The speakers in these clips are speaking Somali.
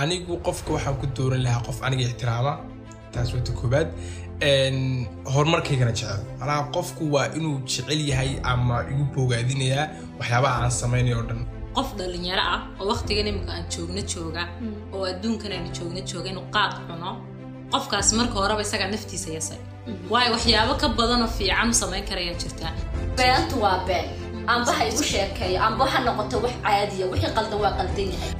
anigu qofka waxaan ku dooran lahaa qof aniga ixtiraama taas wata koobaad horumarkaygana jecel. Macnaha qofku waa inuu jecel yahay ama igu bogaadinayaa waxyaabaha aan samaynayo o dhan. Qof dhalinyaro ah oo waqtigan imika aan joogno jooga oo adduunkan aan joogno jooga inuu qaad cuno qofkaas marka horeba isagaa naftiisa yasay. Waayo waxyaabo ka badanoo fiican u samayn karayaa jirtaa beentu waa been. Amba ha igu sheekeeyo amba ha noqoto wax caadiya wixii qaldan waa qaldan yahay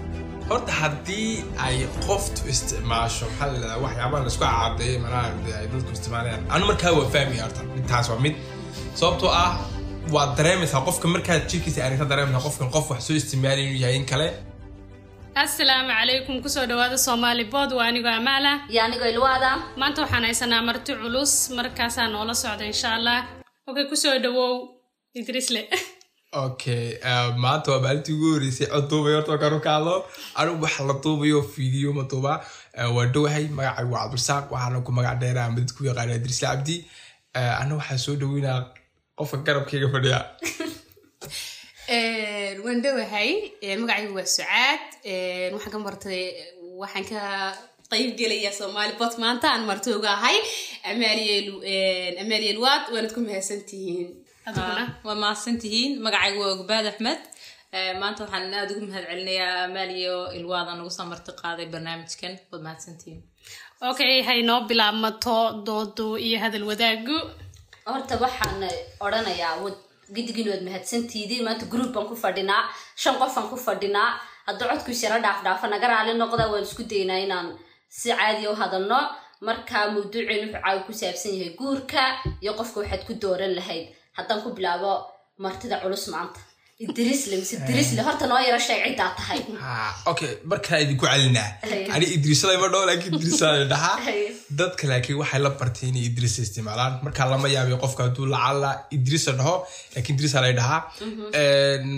horta haddii ay qoftu isticmaasho maxaa waxyaabaha la isku cadeeyay manaha dee ay dadku isticmaalayaan. Anu markaa waa fahmaya horta midtaas waa mid. Sababtoo ah waad dareemaysaa qofka markaad jirkiisa aragta dareemaysaa qofkan qof wax soo isticmaalay inuu yahay in kale. Asalaamu calaykum ku soo dhawaada soomaali bood waa anigoo amaala. Iyo anigoo ilwaada. Maanta waxaan haysanaa marti culus markaasaa noola socda insha allah. Okay ku soo dhawow idrisle okay maanta waa maalintii ugu horeysay cod duubay horta markaan ka hadlo anigu waxa la duubayo fiideo ma duuba waa dhowahay magacay waa cabdirasaaq waxaana ku magac dheeraa ama dadku yaqaana idrisle cabdi ana waxaa soo dhaweynaa qofka garabkayga fadhiya waan dhowahay magacaygu waa sucaad waxaan ka martay waxaan ka qayb gelaya bot maanta aan martooga ahay amaaliyel waad waanad ku mahadsantihiin waa mahadsantihiin magacaygu waa ogbaad axmed maanta waxaan aada ugu mahad celinayaa amaaliyo ilwaada nagu soo marti qaaday barnaamijkan waad mahadsantihiin okay hay noo bilaabmato doodo iyo hadal wadaagu horta waxaan odhanayaa gidigin waad mahadsantiidii maanta group baan ku fadhinaa shan qofaan ku fadhinaa haddii codkiis yaro dhaaf dhaafa naga raali noqda waan isku daynaa inaan si caadiya u hadalno marka mawduuceen wuxuu caawi ku saabsan yahay guurka iyo qofka waxaad ku dooran lahayd haddaan ku bilaabo martida culus maanta idrisle mise idrisle horta noo yaro sheeg ciddaa tahay okay markaa idinku celinaa ani idriisada ima dhow laakiin idriisa dhahaa dadka laakiin waxay la bartay inay idriisa isticmaalaan markaa lama yaabiyo qofka hadduu lacala idriisa dhaho laakiin idriisa lay dhahaa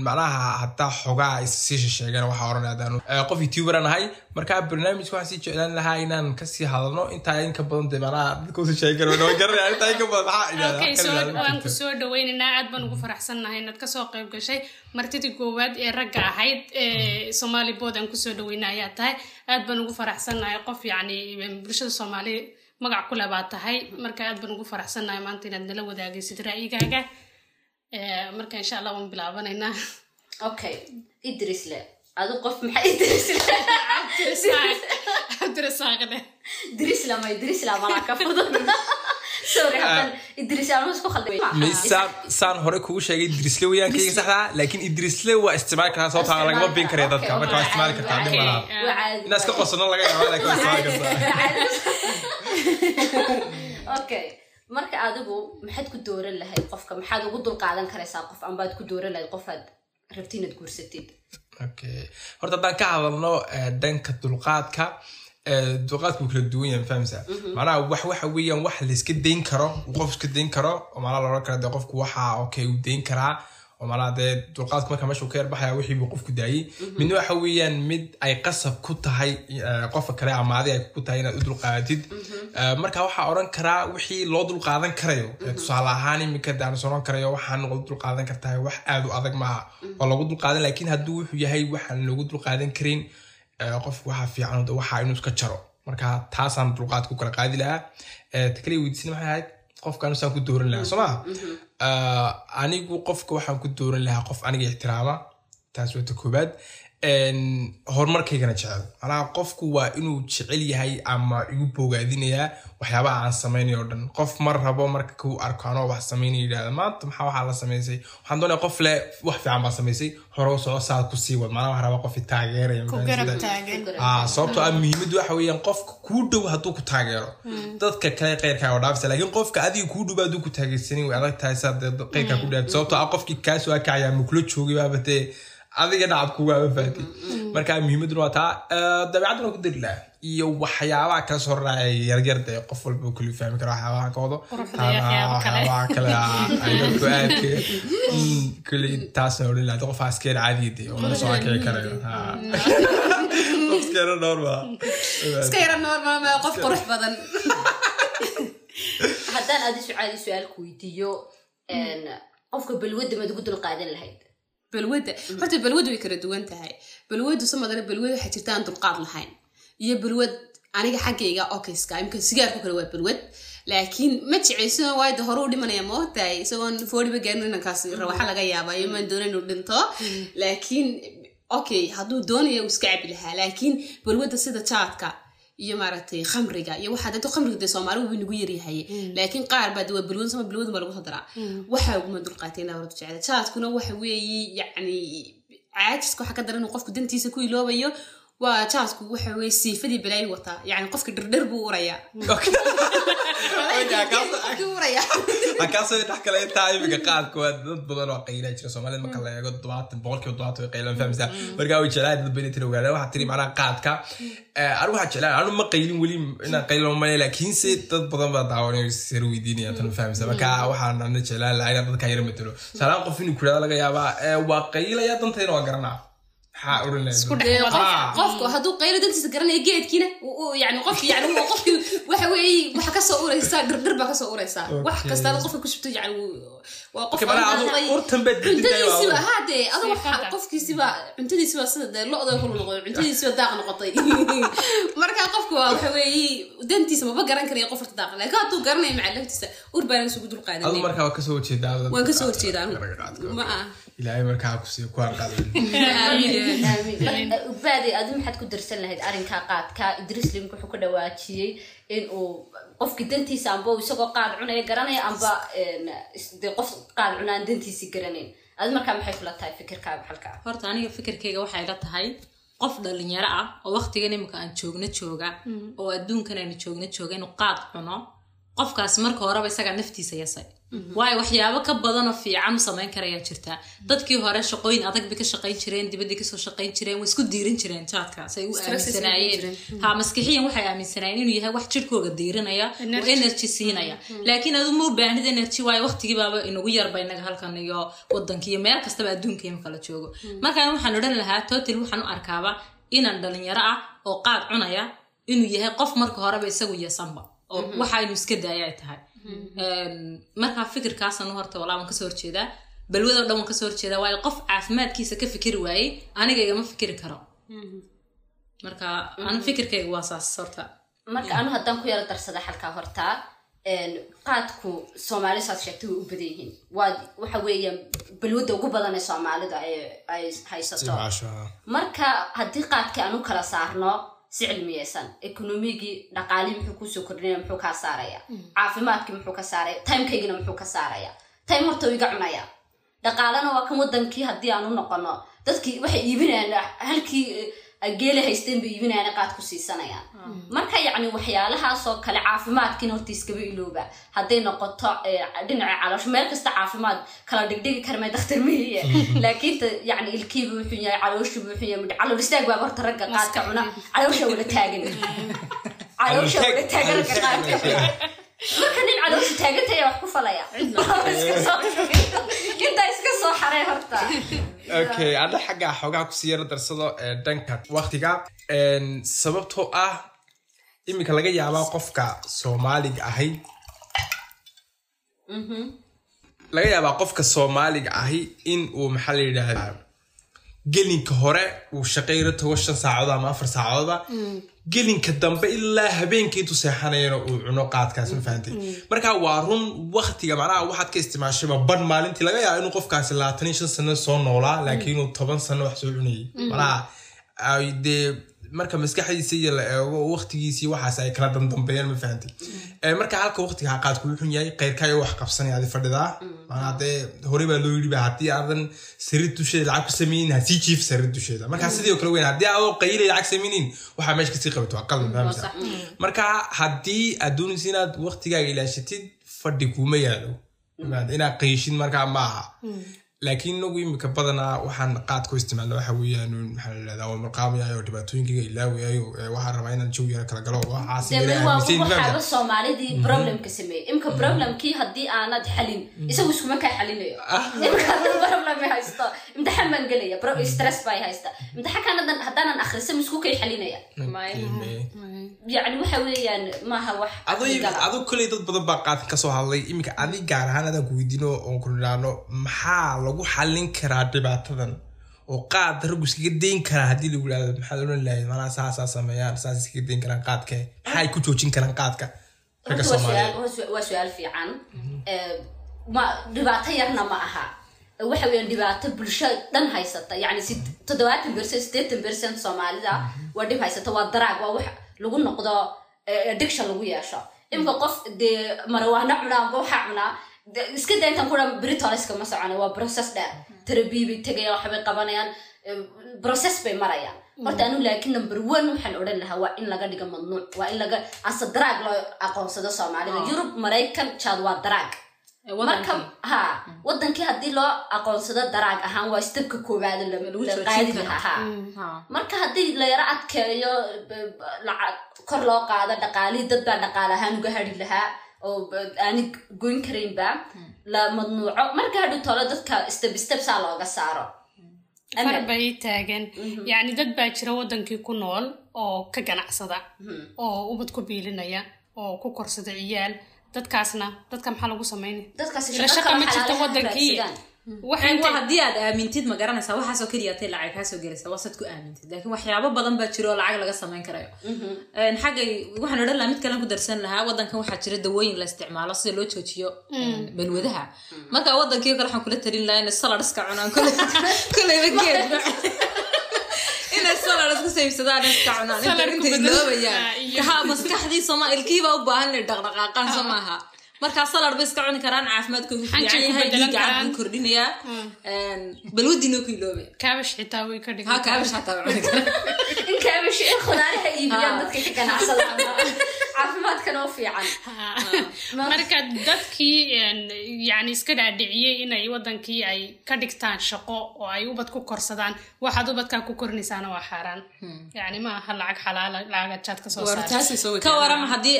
macnaha haddaa xogaa sii sheegeen waxaa oranay hadaan qof youtuber aan ahay markaa barnaamijka waxaan sii jeclaan lahaa inaan ka sii hadalno intaa inka badan dee macnaha dadka usi sheegi karo garanaya intaa inka badan maxaa waan ku soo dhaweynaynaa aad baan ugu faraxsannahay inaad ka soo qayb gashay martidii koowaad ee ragga ahayd ee soomaali bood aan ku soo dhaweyna ayaa tahay aad baan ugu faraxsannahay qof yacni bulshada soomaali magac kule baa tahay. Marka aad baan ugu faraxsannahay maanta inaad nala wadaagaysid ra'yigaaga. Marka insha allah waan bilaabanaynaa. Okay idrisle adu qof maxaa idrisle cabdirasaaqne idrisla ma idrisla malaa ka fudud saan saan hore kugu sheegay idrisle weyaankayga saxdaa laakiin idrisle waa isticmaali kartaa sababtaa lagama bin karaya dadka marka waa isticmaali kartaa dhib malaha. Inaa iska qosano laga yaaba laakiin waa isticmaali kartaa. Okay. Marka adigu maxaad ku dooran lahayd qofka? Maxaad ugu dulqaadan karaysaa qof ambaad ku dooran lahayd qofaad rabti inaad guursatid okay. Horta haddaan ka hadalno dhanka dulqaadka dulqaadka wuu kala duwan yahay fahamsa macnaha wax waxa weeyaan wax layska dayn karo qof iska dayn karo oo macnaha la oran kara dee qofku waxa okay uu dayn karaa oo macnaha dee dulqaadku marka meesha uu ka yarbaxaya wixii buu qofku daayey midna waxa weeyaan mid ay qasab ku tahay qofka kale amaadi ay ku tahay inaad u dulqaadatid marka waxaa oran karaa wixii loo dulqaadan karayo. Tusaale ahaan imika daan soron karayo waxaan lagu dulqaadan kartaa wax aad u adag maaha oo lagu dulqaadan laakiin hadduu wuxuu yahay waxaan lagu dulqaadan karin qofku waxaa fiican waxa inuu iska jaro. Marka taasaan dulqaad ku kala qaadi lahaa. Takaliya weydiisina maxay ahayd? Qofkan saan ku dooran lahaa soo maa anigu qofka waxaan ku dooran lahaa qof aniga ixtiraama taas wata koobaad horumarkaygana jecel macnaha qofku waa inuu jecel yahay ama igu bogaadinayaa waxyaabaha aan samaynayo o dhan. Qof mar rabo marka kuu arko anoo wax samaynaya yidhahda maanta maxaa waxaa la samaysay waxaan doonaya qof le wax fiican baa samaysay hore u soco saad ku sii wad. Macnaha wax raba qof taageeraya. Sababtoo ah muhiimaddu waxa weeyaan qofka kuu dhow hadduu ku taageero. Dadka kale qeyrkaa oo dhaafisa laakiin qofka adiga kuu dhow hadduu ku taageersanin way adag tahay saad qeyrkaa ku dhaafta sababtoo ah qofkii kaasoo akacayaa mukula joogay baabatee adiga dhacab kugaaba faatay marka muhiimaduna waa taa dabeecadduna ku dari laha iyo waxyaabaha kala soo raacay yaryar dee qof walba kuli fahmi kara waxyaabaha ka wado waxyaabaha kale ay dadku aadka kuli taasna odhan lahaa qof askeer caadiya dee oo la soo akici karayo qofskeera normal iska yara normal ma qof qurux badan haddaan adi sucaadi su'aal ku weydiiyo qofka balwadda maad ugu dulqaadan lahayd balwadda horta balwaddu way kala duwan tahay balwaddu samadana balwada waxaa jirta aan dulqaad lahayn iyo balwad aniga xaggayga okayska imka sigaarku kale waa balwad laakiin ma jeceyso waayo de hore u dhimanaya ma ogtahay isagoon fooriba gaarin inankaas rawaxa laga yaaba iyo maan doona inuu dhinto laakiin okay hadduu doonayo uu iska cabi lahaa laakiin balwadda sida jaadka iyo maaragtay khamriga iyo waxaa dadka khamriga dee soomaaligu wuu nagu yaryahay. Laakiin qaar baa de waa balwad sama balwadu baa lagu soo daraa waxaa uguma dulqaatay inaa waradu jecla jaadkuna waxa weeye yacni caajiska waxaa ka daran inuu qofku dantiisa ku iloobayo waa jaadku waxa weeye siifadii balaayi wataa yacni qofka dherdher buu urayaa. Akaasoo dhex kale intaa imika qaadka waa dad badan oo qayla jira soomaalida marka la eego todobaatan boqolkiiba todobaatan way qaylaan fahmaysaa markaa way jeclaan dad badan tira ogaada waxaa tiri macnaha qaadka. Anu waxaa jeclaan anu ma qaylin weli inaan qaylan male laakiinse dad badan baa daawanay sir weydiinaya tan fahmaysa marka waxaan ana jeclaan lahaa inaan dadka yara matalo salaan qof inuu kurada laga yaabaa waa qaylaya dantayna waa garanaa qofku hadduu qaylo dantiisa garanaya geedkiina yani qofki yani qofki waxa weeye waxa ka soo uraysaa dhirdhir baa ka soo uraysaa wax kasta qofka ku shubto yani waa qof cuntadiisiba haadee adu waxa qofkiisiba cuntadiisiba sida dee lo-da kulu noqday cuntadiisiba daaq noqotay. Marka qofku waa waxa weeye dantiisa maba garan karaya qof horta daaq. Laakiin hadduu garanaya macalaftiisa ur baan isugu dul horjeedaa waan ka soo horjeedaa. ma ah ilaahay markaa kusiiyo ku arqadan ugbaadi adu maxaad ku darsan lahayd arrinkaa qaadka idris link wuxuu ka dhawaajiyey in uu qofki dantiisa amba uu isagoo qaad cunaya garanaya amba qof qaad cunaan dantiisi garanayn adu markaa maxay kula tahay fikirkaaga halkaa? Horta aniga fikirkayga waxay la tahay qof dhalinyaro ah oo waqtigan imika aan joogno jooga oo adduunkan aynu joogno jooga inuu qaad cuno qofkaas marka horeba isagaa naftiisa yasay waayo waxyaabo ka badanoo fiican u samayn karayaa jirta. Dadkii hore shaqooyin adag bay ka shaqayn jireen dibaddii ka soo shaqayn jireen way isku diirin jireen jaadka say u ay aaminsanaayeen. ha maskixiyan waxay aaminsanaayeen inuu yahay wax jirkooga diirinaya oo Energy. siinaya. Laakiin adu ma u baahnid energy waayo waqtigii baaba inagu yarba inaga halkan iyo wadanka iyo meel kastaba adduunka imika la joogo. Markaan waxaan odhan lahaa total waxaan u arkaaba inaan dhalinyaro ah oo qaad cunaya inuu yahay qof marka horeba isagu yasanba oo waxa inuu iska daaya ay tahay markaa fikirkaasan horta walaa waan ka soo horjeedaa balwado dhan waan ka soo horjeedaa waayo qof caafimaadkiisa ka fikiri waayey aniga igama fikiri karo. Marka anu fikirkayga waa saas horta. Marka anu haddaan ku yaro darsada halkaa hortaa een, qaadku soomaali saad sheegtay way u badan yihiin waa waxa weeyaan balwadda ugu badan ee soomaalida ay ay haysato. Marka haddii qaadkii aan u kala saarno si cilmiyeysan ekonomigii dhaqaalihii muxuu ku soo kordhinaya muxuu kaa saaraya. Caafimaadkii muxuu ka saaraya. Timekeygina muxuu ka saaraya. Time horta iga cunaya. Dhaqaalana waa kan wadankii haddii aan u noqono. Dadkii waxay iibinayaan halkii geela haysteen bay iibinayaan qaad ku siisanayaan marka yacni waxyaalahaasoo kale caafimaadkiina horta iskaba ilooba. Hadday noqoto eh, dhinaca caloosho meel kasta caafimaad kala dhigdhigi karmay dakhtar mihiye laakiin yacni ilkiiba wuxuu yahay calooshii wuxuu yahay midh- calool istaag baaba horta ragga qaadka cuna. Caloosha wala taagan. Caloosha wala taagan ragga qaadka cuna marka nin caloosha taagantaya wax ku falaya intaa iska soo xaree horta. Okay ana xagga xoogaa ku sii yaro darsado ee, dhanka waqtiga Een, sababtoo ah iminka laga yaabaa qofka soomaaliga ahi. Laga yaabaa qofka soomaaliga ahi in uu maxaa la yidhaahdaa gelinka hore uu shaqayro tago shan saacadood ama afar saacadoodba gelinka dambe ilaa habeenkii intuu seexanayana uu cuno qaadkaas ma fahantay marka waa run waktiga macnaha waxaad ka isticmaashayba ban maalintii laga yaaba inuu qofkaasi labaatan iyo shan sano soo noolaa laakiin inuu toban sano wax soo cunayay. Macnaha ay dee marka maskaxdiisa iyo la eego waktigiisii waxaas ay kala dandambeeyaan ma fahantay Eh, marka halka waktiga ha qaadku wuxun yahay qeyrkaayo wax qabsanaya adi fadhidaa. Macnaha dee hore baa loo yidhi ba haddii aadan sariir dusheeda lacag ku sameynin ha sii jiif sariir dusheeda. Marka sidoo kale weyn haddii aadoo qaylay lacag sameynin waxaa meesha ka sii qabato fahamsa marka haddii aad doonaysa inaad waktigaaga ilaashatid fadhi kuma yaalo inaad qayshid markaa ma aha laakiin inagu imika badanaa waxaan qaad ku isticmaalna waxa weeyaan maxaa la yidhahdaa waa marqaamayayo dhibaatooyinkayga ilaawayayo ee waxaan rabaa inaan jawi yara kala galo waxaas dee yara waa aaminsan waxaaba fahamsa soomaalidii problemka sameeyey. Imka problemkii haddii aanad xalin isagu iskuma kaa xalinayo. Imka hadduu problem haysto imtixaan baan gelaya stress baa haysta. Imtixaankan haddan- haddaanan akhrisan isku kay xalinaya. Yacni waxa weeyaan maaha wax adu gala. adu koley dad badan baa qaadkan ka soo hadlay iminka adi gaar ahaan adaan ku weydiino oon ku maxaa lagu xallin karaa dhibaatadan oo qaad raggu iskaga dayn karaa haddii lagu yidhahdo maxaad odhan lahayd manaa saasaa sameeyaan saas iskaga dayn karaan qaadka. Maxay ku joojin karaan qaadka? Ragga soomaaliyeed. su'aal- waa fiican. Ma dhibaato yarna ma aha. Waxa weeyaan dhibaato bulsho dhan haysata. Yacni sid- toddobaatan percent siddeetan percent soomaalida waa dhib haysata waa daraag waa wax lagu noqdo addiction lagu yeesho. Imika qof dee marawaana cunaa waxaa cunaa iska da intan kudha britoliska ma socona waa process dheer. Therapy bay tegayaan waxbay qabanayaan eh, process bay marayaan. Horta anu laakiin number one waxaan odhan lahaa waa in laga dhigo mamnuuc waa in laga asa daraag loo aqoonsado soomaalida. Yurub maraykan jaad waa daraag marka ha wadankii haddii loo aqoonsado daraag ahaan waa stebka koowaad la Lagu la joojin qaadi lahaa. Ha. marka haddii la yaro adkeeyo lacag kor loo qaado dhaqaalihii dad baa dhaqaale ahaan uga hadhi lahaa oo aani goyn karaynba la madnuuco. Marka hadhu tolo dadka step step saa looga saaro. Far bay taagan. Yacni dad baa jira wadankii ku nool oo ka ganacsada oo ubad ku biilinaya oo ku korsada ciyaal. Dadkaasna dadka maxaa lagu ila shaqo shaqa ma jirto xalaalaha waa haddii aad aamintid ma garanaysaa waxaasoo keliya tay lacag kaasoo gelaysa waasaad ku aamintid. Laakiin waxyaabo badan baa jiro oo lacag laga samayn karayo. Een, xagga waxaan odhan lahaa mid kalen ku darsan lahaa wadankan waxaa jira dawooyin la isticmaalo sida loo joojiyo een, balwadaha. Marka wadankii kale waxaan kula talin lahaa inay salad iska cunaan koleyba geed inay salad isku saybsadaan iska cunaan. Inta Salad ku intay bedel- loobayaan Ah, iyo- ha maskaxdii sooma ilkiibaa u baahan inay dhaqdhaqaaqaan soo maaha markaa salad bay iska cuni karaan caafimaadkoodu Xanjay fiican yahay dhiigga buu kordhinayaa. Balwadina ku iloobe kaabash xitaa way ka ha dhigan kaabash xataa cuni kara in kaabash in khudaaraha iibiyaan dadka ka ganacsadaan u fiican marka dadkii een, yacni iska dhaadhiciyey inay wadankii ay ka dhigtaan shaqo oo ay ubad ku korsadaan waxaad ubadkaa ku korinaysaana waa xaaraan yacni ma aha lacag xalaala lacag jaad ka soo saarta wartaasay soo ka warama haddii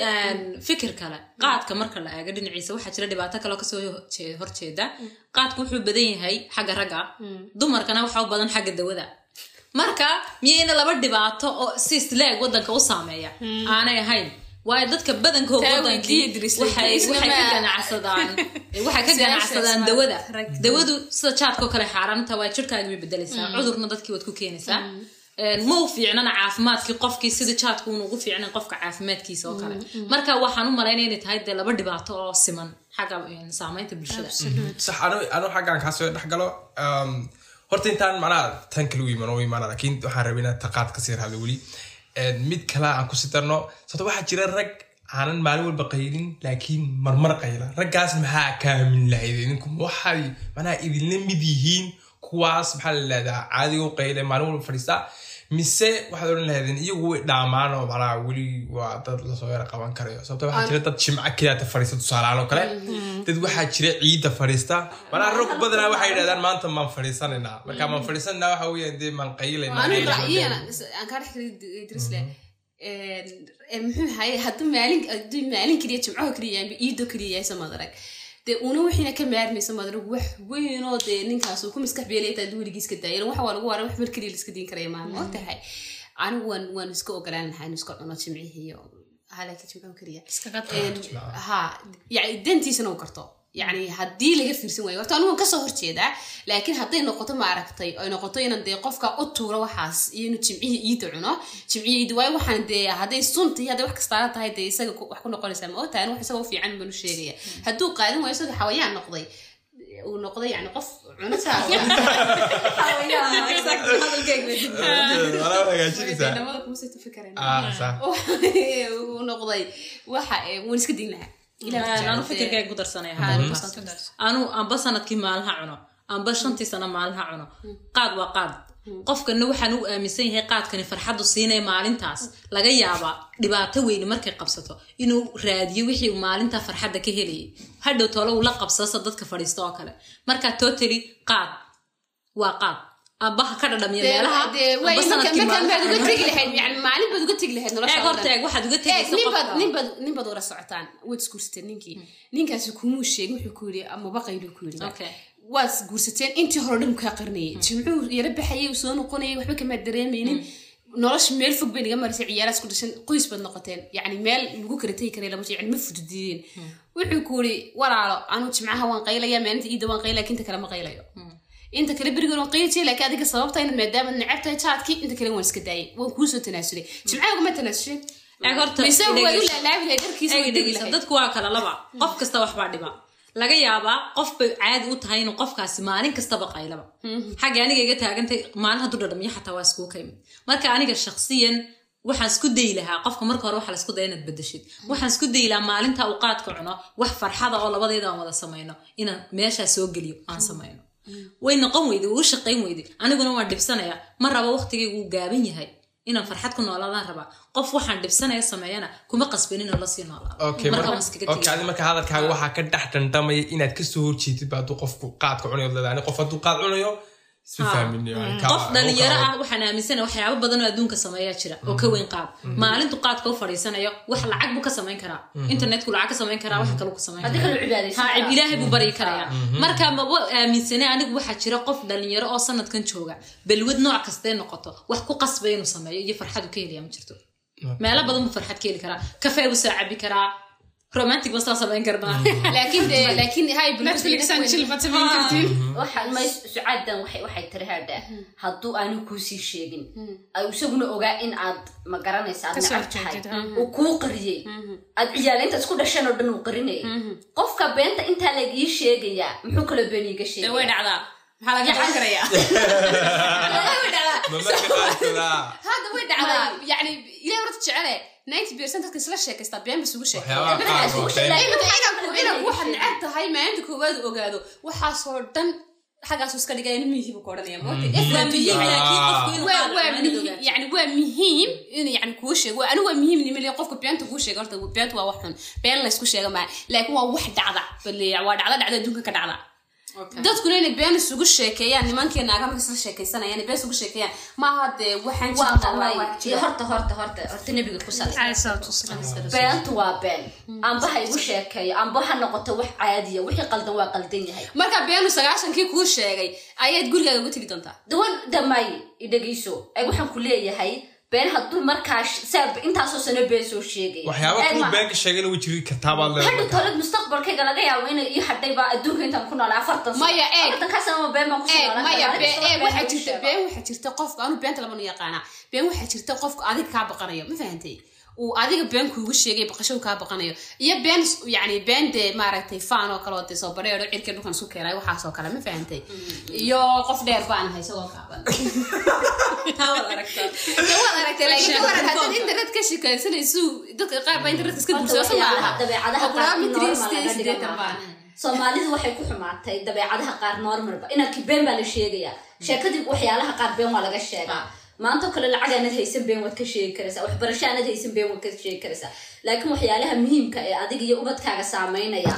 fikir kale qaadka marka la eego dhinaciisa waxaa jira dhibaato kaloo ka soo jee- horjeeda qaadku wuxuu badan yahay xagga ragga dumarkana waxaa u badan xagga dawada marka miyayna laba dhibaato oo si isleeg wadanka u saameeya aanay ahayn waayo dadka Idris, waxay ka ganacsadaan. Dawada. dawadu sida jaadkoo kale xaaraanta waa jirkaaga bay bedelaysaa cudurna dadkii waad ku keenaysaa. Een, ma u fiicnana caafimaadkii qofkii sida jaadku uun ugu fiicnan qofka caafimaadkiisa oo kale. Marka waxaan u malaynaya inay tahay dee laba dhibaato oo siman xagga een, saamaynta bulshada. Sax anu xaggaan kaasoo dhex galo um, horta intaan manaa tan kale u iman u imaana laakiin waxaan rabay inaan taqaad ka sii rahdo weli mid kale aan ku sii darno sababto waxaa jira rag aanan maalin walba qaylin laakiin marmar qayla. Raggaas maxaa kaamin lahayd? Idinku waxay manaa idinla mid yihiin? Kuwaas maxaa la lahdaa caadiga u qayle maalin walba fadhiista mise waxaad odhan lahaydeen iyagu way dhaamaan oo manaa weli waa dad la soo yara qaban karayo sababto waxaa jira dad jimco keliyaata fadhiista tusaalahaan oo kale dad waxaa jira ciidda fadhiista manaa rag badanaa waxay yidhahdaan maanta maan fadhiisanaynaa marka maan fadhiisananaa waxa weeyaan dee maan idrisle muxuu ahaye hadduu maalin keliya jimcaho keliya yahay amba iido keliya yahay soo madarag dee una wixiina ka maarmayso madarag wax weynoo dee ninkaas uu ku maskax beelaya taa weligiis ka daayan waxa waa lagu waran wax mar keliya la iska diin karaya maaha ma ogtahay anigu waan waan iska ogolaan lahaa inuu iska cuno jimcihii iyo halaakiin jimcaho keliya iskaga Een, ha yani dantiisana uu karto yani haddii laga fiirsan waayo horta anigu ka soo horjeedaa laakiin hadday noqoto maaragtay ay noqoto inan dee qofka u tuuro waxaas iyo inuu jimcihii iida cuno jimcihii iida waayo waxaan dee hadday sunta iyo hadday wax kastaana tahay dee isaga wax ku noqonaysaa ma ogtahay wax isaga u fiican baan u sheegaya. Hadduu qaadin waayo isaga xawayaan noqday uu noqday yani qof cuno saas Walaal hagaajinaysaa. namada kuma sii tufi kareen Ah, noqday waxa waan iska din lahaa Jecel, fikirkayga ku amba sannadkii maalin ha cuno. Amba shantii sano maalin ha cuno. Qaad waa qaad. Qofkana waxaan u aaminsan yahay qaadkani farxaddu siinaya maalintaas. Laga yaabaa dhibaato weyni markay qabsato. Inuu raadiyo wixii maalintaa farxadda ka helayay hadhow toole uu la qabsasa dadka fadhiista oo kale. Marka totally qaad. Waa qaad amba ha ka dhadhamiya meelaha dee amba way marka sannadkii markaan maalin baad ha uga tegi lahayd yani maalin baad uga tegi lahayd nolosha eeg horta eeg waxaad uga eeg tegaysa ninbaad qofka ninbaad ninbaad wara socotaan waad isguursateen ninkii ninkaasi kumuu sheegin wuxuu ku qayluu ku Okay. waad guursateen intii hore dhan kaa qarnayay jimcuhu yara baxayay soo noqonayay waxba kamaad dareemaynin nolosha meel fog bay naga marisay ciyaaraas ku dhashan qoys baad noqoteen yani meel lagu kala tegi karay lama yani ma fududideen wuxuu ku yidhi walaalo anuu jimcaha waan qaylaya maalinta iida waan qaylaya kinta kale ma qaylayo inta kale berigoon waan qayli jiray laakiin adiga sababta inaad maadaama necab tahay jaadkii inta kale waan iska daayay. Waan kuusoo tanaasulay jimcaha ugama tanaasulay mise waad u laalaabi dharkiisa dadku waa kala laba. Qof kasta waxbaa dhiba. Laga yaabaa qof bay caadi u tahay inuu qofkaasi maalin kastaba qaylaba xagga aniga iga taagantay maalin hadduu dhadhamiyo xataa waa iskuu ka imid marka aniga shakhsiyan waxaan isku dayi lahaa. Qofka marka hore waxa la isku daya inaad bedeshid waxaan isku dayi lahaa maalinta uu qaadka cuno wax farxada oo labadeeda aan wada samayno inaan meeshaa soo geliyo aan samayno way noqon weyday way u shaqayn weyday aniguna waan dhibsanaya. Ma rabo waqtigaygu uu gaaban yahay inaan farxad ku noolaadaan rabaa qof waxaan dhibsanaya sameeyana kuma qasbin inuu la sii noolaado marka hadalkaaga waxaa ka dhex dandhamaya inaad ka soo horjeedid ba hadduu qofku qaadka cunayo leedahay qof hadduu qaad cunayo ka- qof dhalinyaro ah waxaan aaminsana waxyaabo badan oo adduunka sameeyaa jira oo ka weyn qaad maalintu qaadka u fadhiisanayo wax lacag buu ka samayn karaa. Internetku lacag ka samayn karaa wax kale ka samayn karaa. ilaahay buu baryi karayaa marka maba aaminsane anigu waxaa jira qof dhalinyaro oo sanadkan jooga balwad nooc kastee noqoto wax ku qasbay inuu sameeyo iyo farxad uu ka helaya ma jirto. Meelo badan buu farxad ka heli karaa kafee buu soo cabi karaa romantic bastaa samayn karnaa laakiin de laakiin hay sucaadan waxay waxay tiri hadha hadduu aanu kuusii sheegin. Ay isaguna ogaa in aad ma garanaysa aad necab tahay. ha. uu kuu qariyey. Aad ciyaaleynta isku dhasheen oo dhan uu qarinayay qofka beenta intaa lagii sheegayaa muxuu kaloo been iiga de way sheegaya hadda way dhacdaa yani ilahay horta jecele ninety percent dadka isla sheekaystaa been bas ugu inaad waxaad necab tahay maalinta koowaad ogaado waxaasoo dhan xaggaasu iska nin miyihiibu ka odhanaya waa muhiim in yani kuu sheego anigu waa muhiim nimale qofka beenta kuu sheega horta beenta waa wax xun been la isku sheega maa laakiin waa wax dhacda bale waa dhacda dhacda adduunka ka dhacda dadkuna inay been isugu sheekeeyaan nimankeena aga marka isla sheekaysanayaan inay been isugu sheekeeyaan. Maaha dee waxaan horta horta horta horta nebiga ku salay Calayhi salaatu wasalaam. beentu waa been. Amba ha igu sheekeeyo. Amba ha noqoto wax caadiya. Wixii qaldan waa qaldan yahay. Marka beenu sagaashankii kuu sheegay ayaad gurigaaga ugu tegi doontaa? Dawan damay idhegeyso ay waxaan ku leeyahay been hadduu markaa intaasoo sano been soo sheegay waxyaaba Eeg kuu ma- beenka sheegana way jiri kartaa baad hadha leedahay tolad mustaqbalkayga laga yaabo inay ii hadhayba adduunka intaan ku noolaa afartan. Maya, been baan jirta sheego. been waxaa jirta qofka anu beenta labanu yaqaanaa been waxaa jirta qofka adiga kaa baqanayo ma fahantay uu adiga been kuugu sheegay baqasho kaa baqanayo. Iyo been yani been dee maaragtay faan oo kale oo dee soo bareero cirka dhulkan isku keenay waxaas oo kale ma fahantay iyo qof dheer baan ahay isagoo kaaban internet ka shekaysanaysu dadka qaar baa internet iska Horta guursa ma waxyaalaha aha dabeecadaha oo qaar kulaaba in mitri normal sideed laga dhigo sideetan maaha. soomaalidu waxay ku xumaatay dabeecadaha qaar normalba inankii been baa la sheegayaa. Sheekadii waxyaalaha qaar been waa laga sheegaa maanta oo kale lacag aanad haysan been waad ka sheegi karaysaa waxbarasho aanad haysan been waad ka sheegi karaysaa. Laakiin waxyaalaha muhiimka ee adiga iyo ubadkaaga saameynaya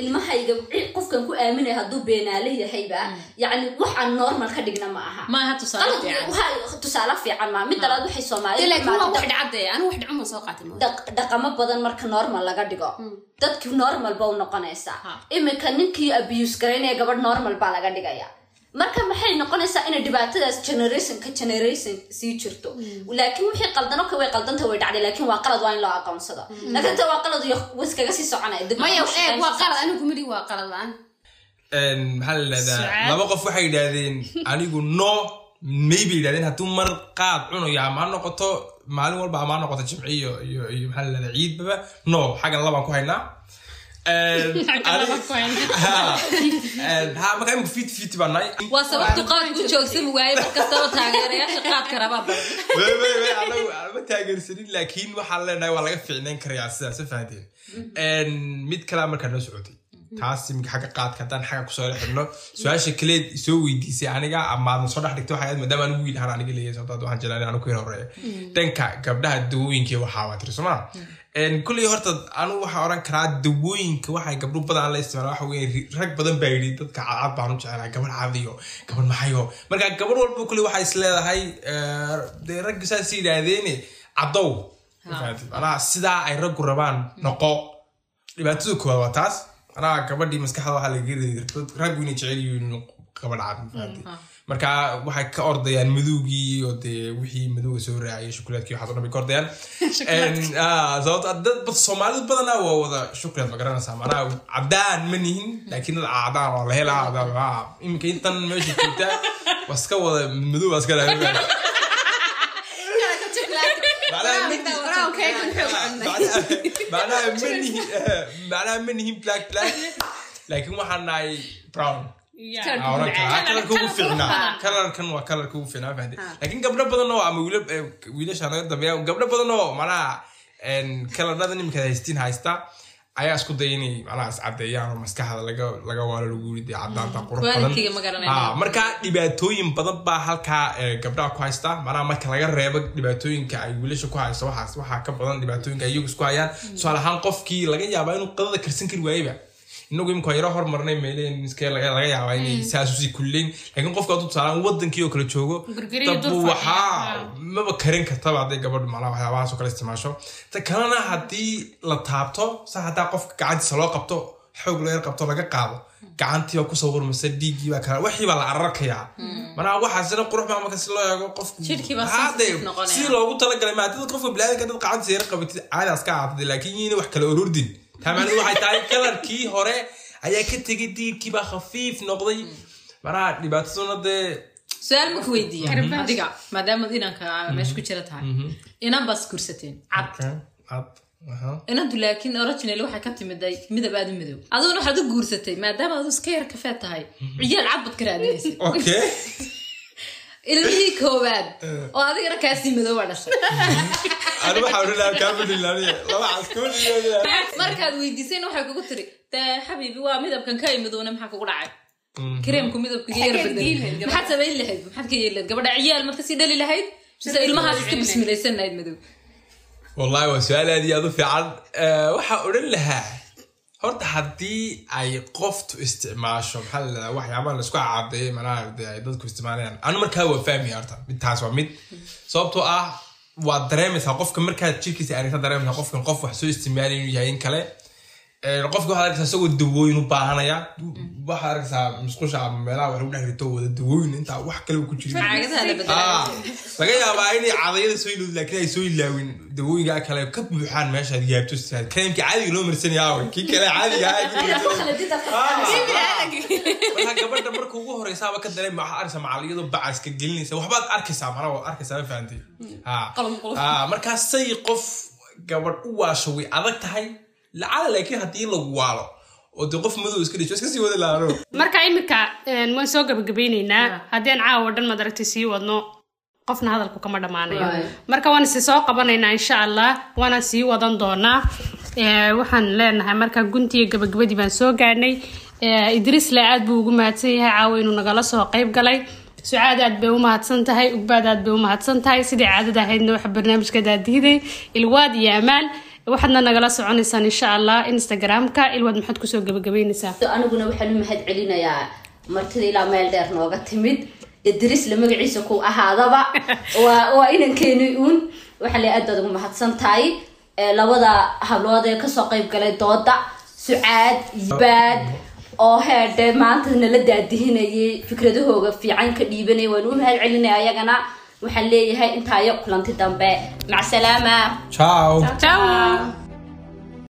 ilmahayga qofkan ku aaminaya hadduu beenaale yahayba yacni wax aan normal ka dhigna ma aha. Maaha tusaale fiican. maa mid labaad waxay Dee soomaalidu laakiin waa timaado wax dhacade anu wax dhacuma soo qaatay ma dhaq- dhaqamo badan marka normal laga dhigo. Dadkii normal ba u noqonaysaa iminka ninkii abuse garaynaya gabadh normal baa laga dhigaya marka maxay noqonaysaa inay dhibaatadaas generation ka generation sii jirto? Laakiin wixii qaldano ka way qaldanta way dhacday laakiin waa qalad waa in loo aqoonsado. Laakiin ta waa qalad iyo waskaga sii soconaya maya u eeg waa shaqaynaysa. qalad anigu mali waa qalad la'aan Een, maxaa la yidhahdaa? Laba qof waxay yidhahdeen anigu no may bay yidhahdeen hadduu mar qaad cunayo ama ha noqoto maalin walba ama ha noqoto jimci iyo iyo iyo maxaa la yidhahdaa ciidbaba no xaggan labaan ku haynaa Ku imika fit fit baa nahay waa sababtu qaadku joogsan waaye mar kastaba taageerayaasha qaadka rabaa badan wey wey wey anagu ma taageersanin laakiin waxaan leenahay waa laga fiicnayn karayaa sidaas fahanteen Een, mid kalea markaa noo socotay. Taas xagga qaadka haddaan xagga ku soo xidhno su'aasha kaleed soo weydiisay aniga ama aadna soo dhex dhigtay waxay ahayd maadaama anigu wiil ahaan aniga leeyahay sababtaad waxaan jeclaan anigu ka horreeya dhanka gabdhaha dawooyinka waxaa waa tiri sooma kulley horta anu waxaa oran karaa dawooyinka waxay gabdho badan la isticmaala waxa weeye rag badan baa yidhi dadka cadcad baan u jecelahay gabadh cadiyo gabadh maxayo marka gabadh walba kulley waxay is leedahay eh, dee ragga saas yidhaahdeene cadow. Manaa sidaa ay raggu rabaan noqo. Dhibaatada koowaad waa taas. Anaa gabadhii maskaxda waxaa laga raggu inay jecel yihiin gabadh cad mafahanti marka waxay ka ordayaan madowgii oo dee wixii madowga soo raaciyay shukulaadkii waxaad o dhan bay ka ordayaan. Sababto dad bad soomaalidu badanaa waa wada shukulaad ma garanaysaa. Macnaha cadaan ma nihin laakiin dad cadaan oo la helaa cadaan iminka intan meesha joogtaa waa iska wada madow baa iska dhaafay macnaha ma nihin black black. Laakiin waxaan nahay brown kalarka ugu fiicnaa kalarkan waa kalarka ugu fiicnaa fahde laakiin gabdho badan oo ama wiila wiilasha naga dambeeya gabdho badan oo macnaha kalarada niminka haystiin haysta ayaa isku daya inay macnaha iscadeeyaan oo maskaxda laga laga waalo lagu yiri dee cadaanta qurux badan marka dhibaatooyin badan baa halkaa gabdhaha ku haysta macnaha marka laga reebo dhibaatooyinka ay wiilasha ku haysto waxaas waxaa ka badan dhibaatooyinka ay iyagu isku hayaan tusaale ahaan qofkii laga yaabaa inuu qadada karsan kari waayeba inagu imika yaro hormarnay meeleen miskee laga yaabaa inay saas u sii kulleyn. Laakiin qofka hadduu tusaalaan wadankii oo kale joogo dabu waxaa maba karin kartaba hadday gabadh macnaha waxyaabahaas oo kale isticmaasho. Ta kalena haddii la taabto sa haddaa qofka gacantiisa loo qabto xoog loo yar qabto laga qaado gacantii baa ku soo wurmasa dhiiggii baa kala wixii baa la ararkayaa. Manaa waxaasina qurux baa marka si loo eego qofku sidii loogu talagalay maa dad qofka bilaadanka dad gacantiisa yar qabatid caadaas ka aatade laakiin yiina wax kala orordin taamanidu waxay tahay kalarkii hore ayaa ka tegay diirkii baa khafiif noqday. Manaha dhibaataduna dee su'aal marka weydiiya adiga maadaamaad inanka meesha ku jira tahay. Inan baas gursateen cad. Inantu laakiin original waxay ka timiday midab aad u madow. Aduguna waxaad u guursatay maadaama adu iska yar kafee tahay. Ciyaal cad bad ka raadinaysa ilmihii koowaad. Oo adigana kaasii madow baa dhashay anu waxaa kaa madhilaaniya laba cas markaad weydiisayna waxay kugu tiri dee xabiibi waa midabkan ka imadowna maxaa kugu dhacay? Kareemku midabka yar bedel maxaad samayn lahayd? Maxaad ka yeeli lahayd gabadha ciyaal marka sii dhali lahayd? Mise ilmahaas iska bismilaysan lahayd madow. Wallahi waa su'aal aad iyo aad u fiican. Waxaa odhan lahaa horta haddii ay qoftu isticmaasho maxaa la dhahaa waxyaabaha la isku cadeeyay manaha dee ay dadku isticmaalayaan. Anu markaa waa fahmaya horta. Midtaas waa mid. Sababtoo ah waad dareemaysaa qofka markaad jirkiisa aragta dareemaysaa qofkan qof wax soo isticmaalay inuu yahay in kale qofka waxaad arkaysaa isagoo dawooyin u baahanaya waxaad arkaysaa musqusha ama meelaha wax lagu dhex rito wada dawooyin intaa wax kale ku jirin laga yaabaa inay cadayada soo ilowd laakiin ay soo ilaawin dawooyinka kale ka buuxaan meeshaad yaabto kareemkii caadiga loo marsanaya aaway kii kale caadiga marka gabadha marka ugu horeysaaba ka dareema waxaad arkaysaa macaliyado bacaska gelinaysa. Waxbaad arkaysaa mana waad arkaysaa ma fahantay markaasay qof gabadh u waasho way adag tahay. Lacala laakiin haddii lagu waalo oo dee qof madow iska dhiso iska sii wada laano marka iminka waan soo gabagabeyneynaa haddii aan caawa dhan madaragtay sii wadno qofna hadalku kama dhammaanayo. Marka waan isi soo qabanaynaa insha allah waana sii wadan doonaa waxaan leenahay marka guntiga gabagabadii baan soo gaadhnay idriisle aad buu ugu mahadsan yahay caawa inuu nagala soo qayb galay. Sucaad aad bay u mahadsan tahay ugbaad aad bay u mahadsan tahay. Sidii caadada ahaydna waxa barnaamijka daadiiday ilwaad iyo amaal waxaadna nagala soconaysaan insha allah instagram-ka ilwaad maxaad ku soo gabagabeynaysaa aniguna waxaan u mahad celinayaa martida ilaa meel dheer nooga timid. Idrisle magaciisa ku ahaadaba. Waa inankeeni uun. Waxaa le aad baad ugu mahadsan tahay labada hablood ee ka soo qayb galay dooda sucaad baad oo heedhe maanta nala daadihinayay fikradahooga fiican ka dhiibanaya waan u mahad celinaya ayagana. Waxaan leeyahay intaayo kulanti dambe. Macsalaama. Ciao. Ciao